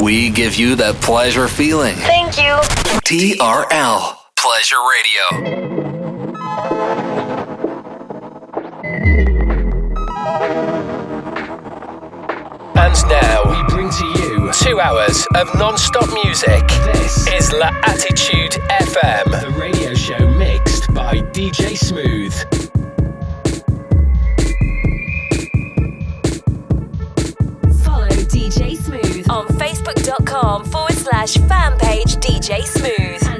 We give you that pleasure feeling. Thank you. TRL Pleasure Radio. And now we bring to you two hours of non-stop music. This is La Attitude FM, the radio show mixed by DJ Smooth. On Facebook.com forward slash fan page DJ Smooth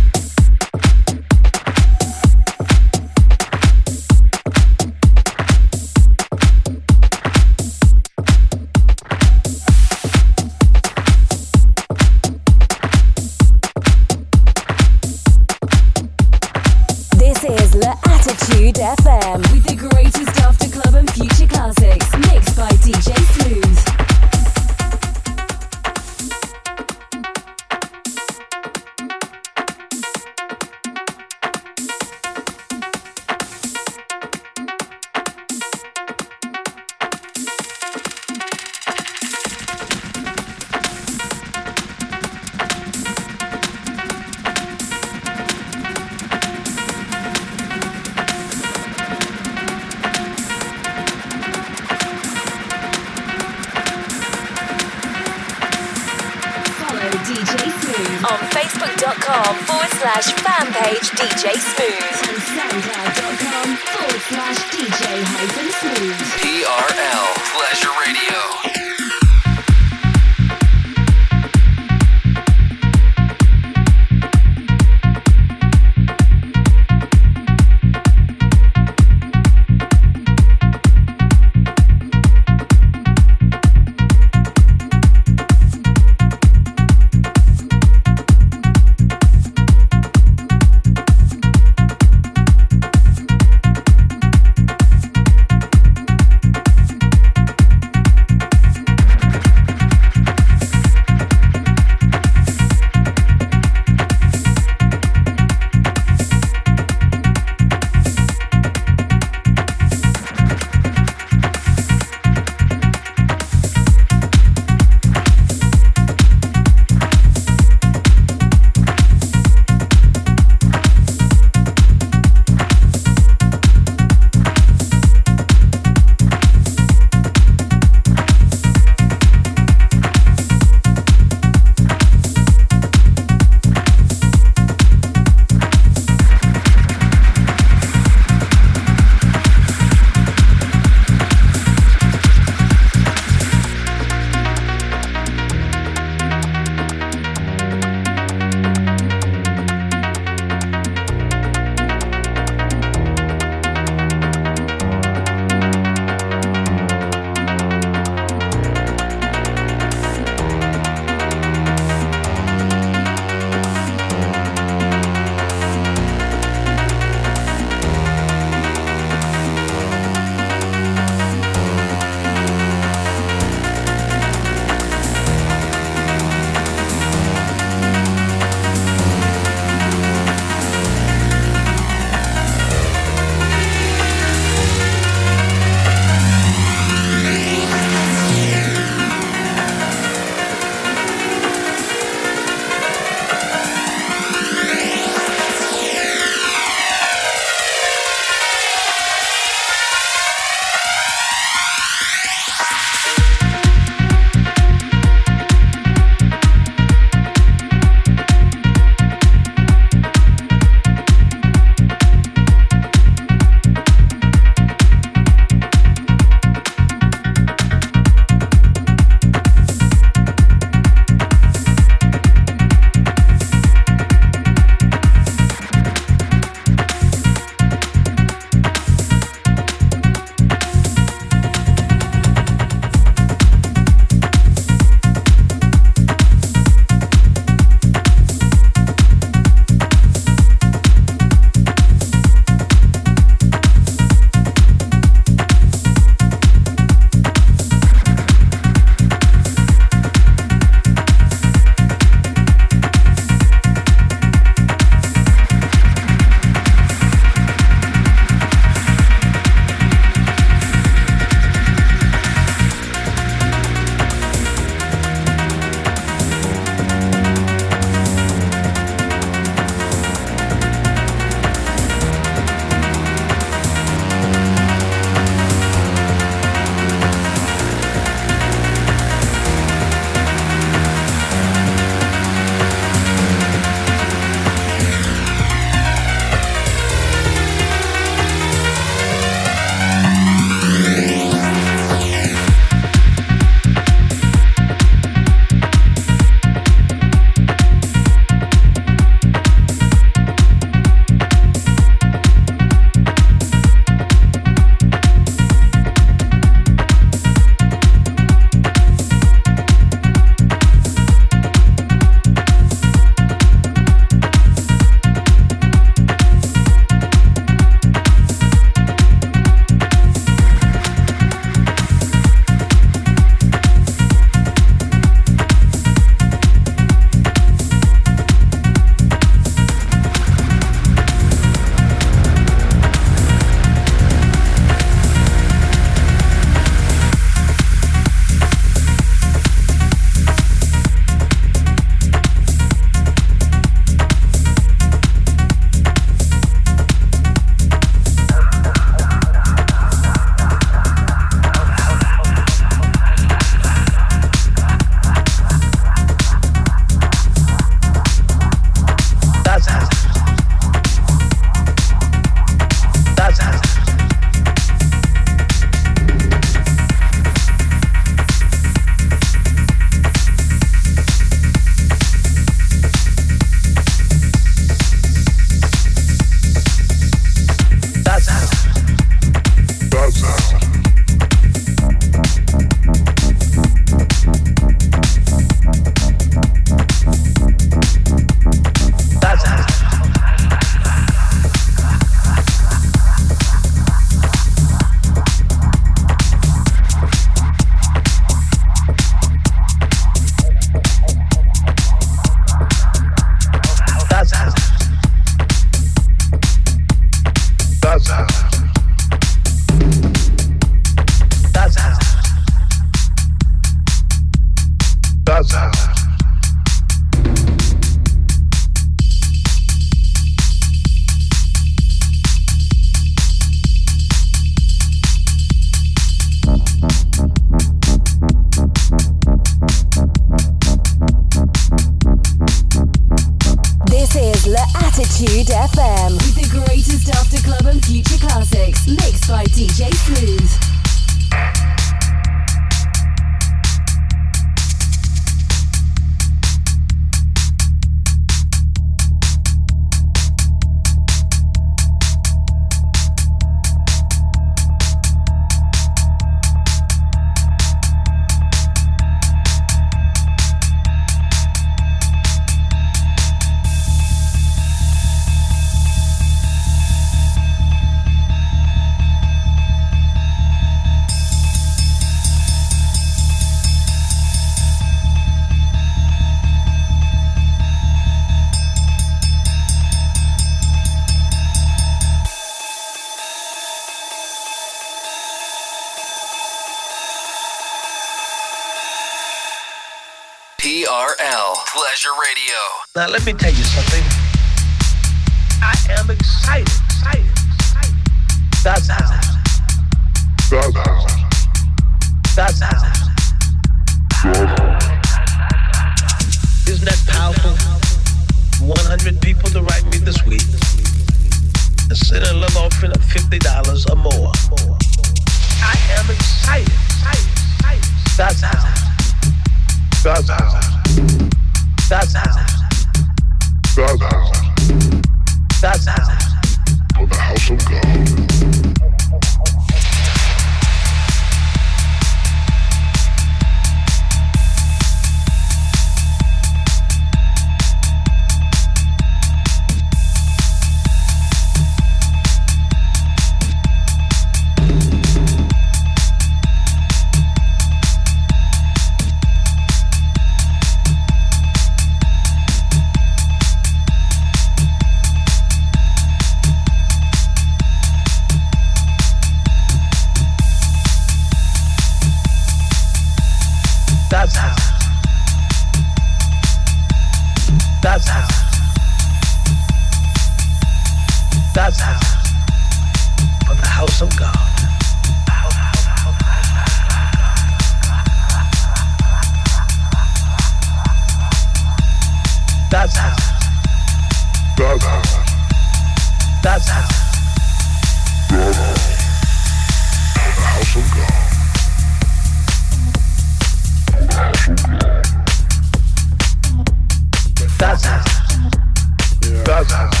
That's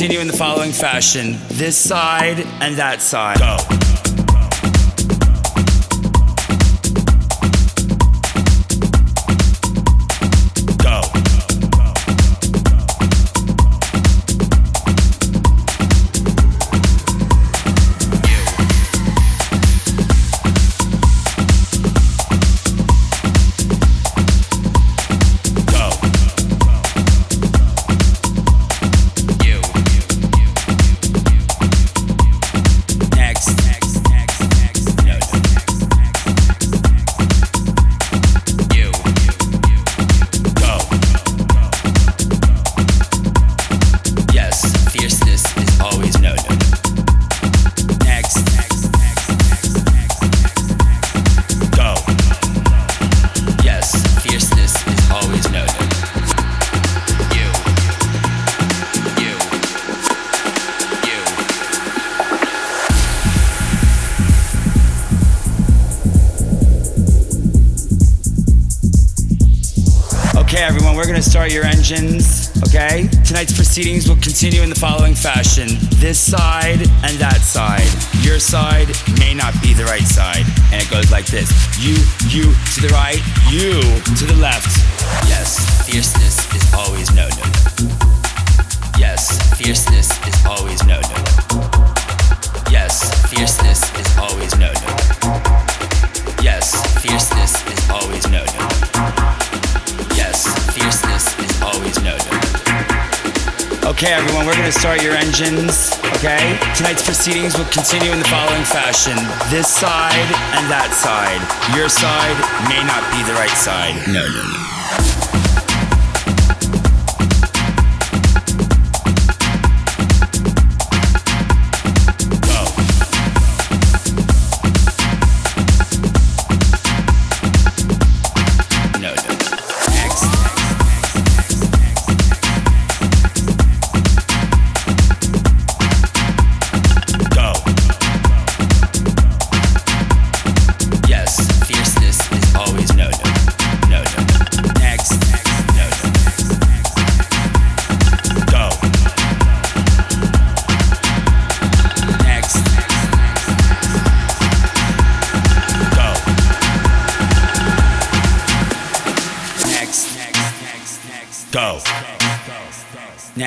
continue in the following fashion this side and that side. Go. Proceedings will continue in the following fashion this side and that side. Your side may not be the right side. And it goes like this you, you to the right, you to the left. Yes, fierceness is always no, no, no. Yes, fierceness is always no, no, no. Yes, fierceness is always no, no. Yes, fierceness is always no, Yes, fierceness is always no, no. Okay, everyone, we're to start your engines. Okay? Tonight's proceedings will continue in the following fashion this side and that side. Your side may not be the right side. No, no, no.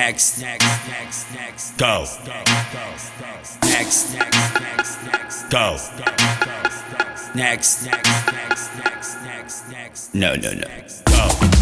Next. Next. Next. Next. Go. Next. Next. Next. Next. Go. Next. Next. Next. Next. Next. Next. No. No. No. Go.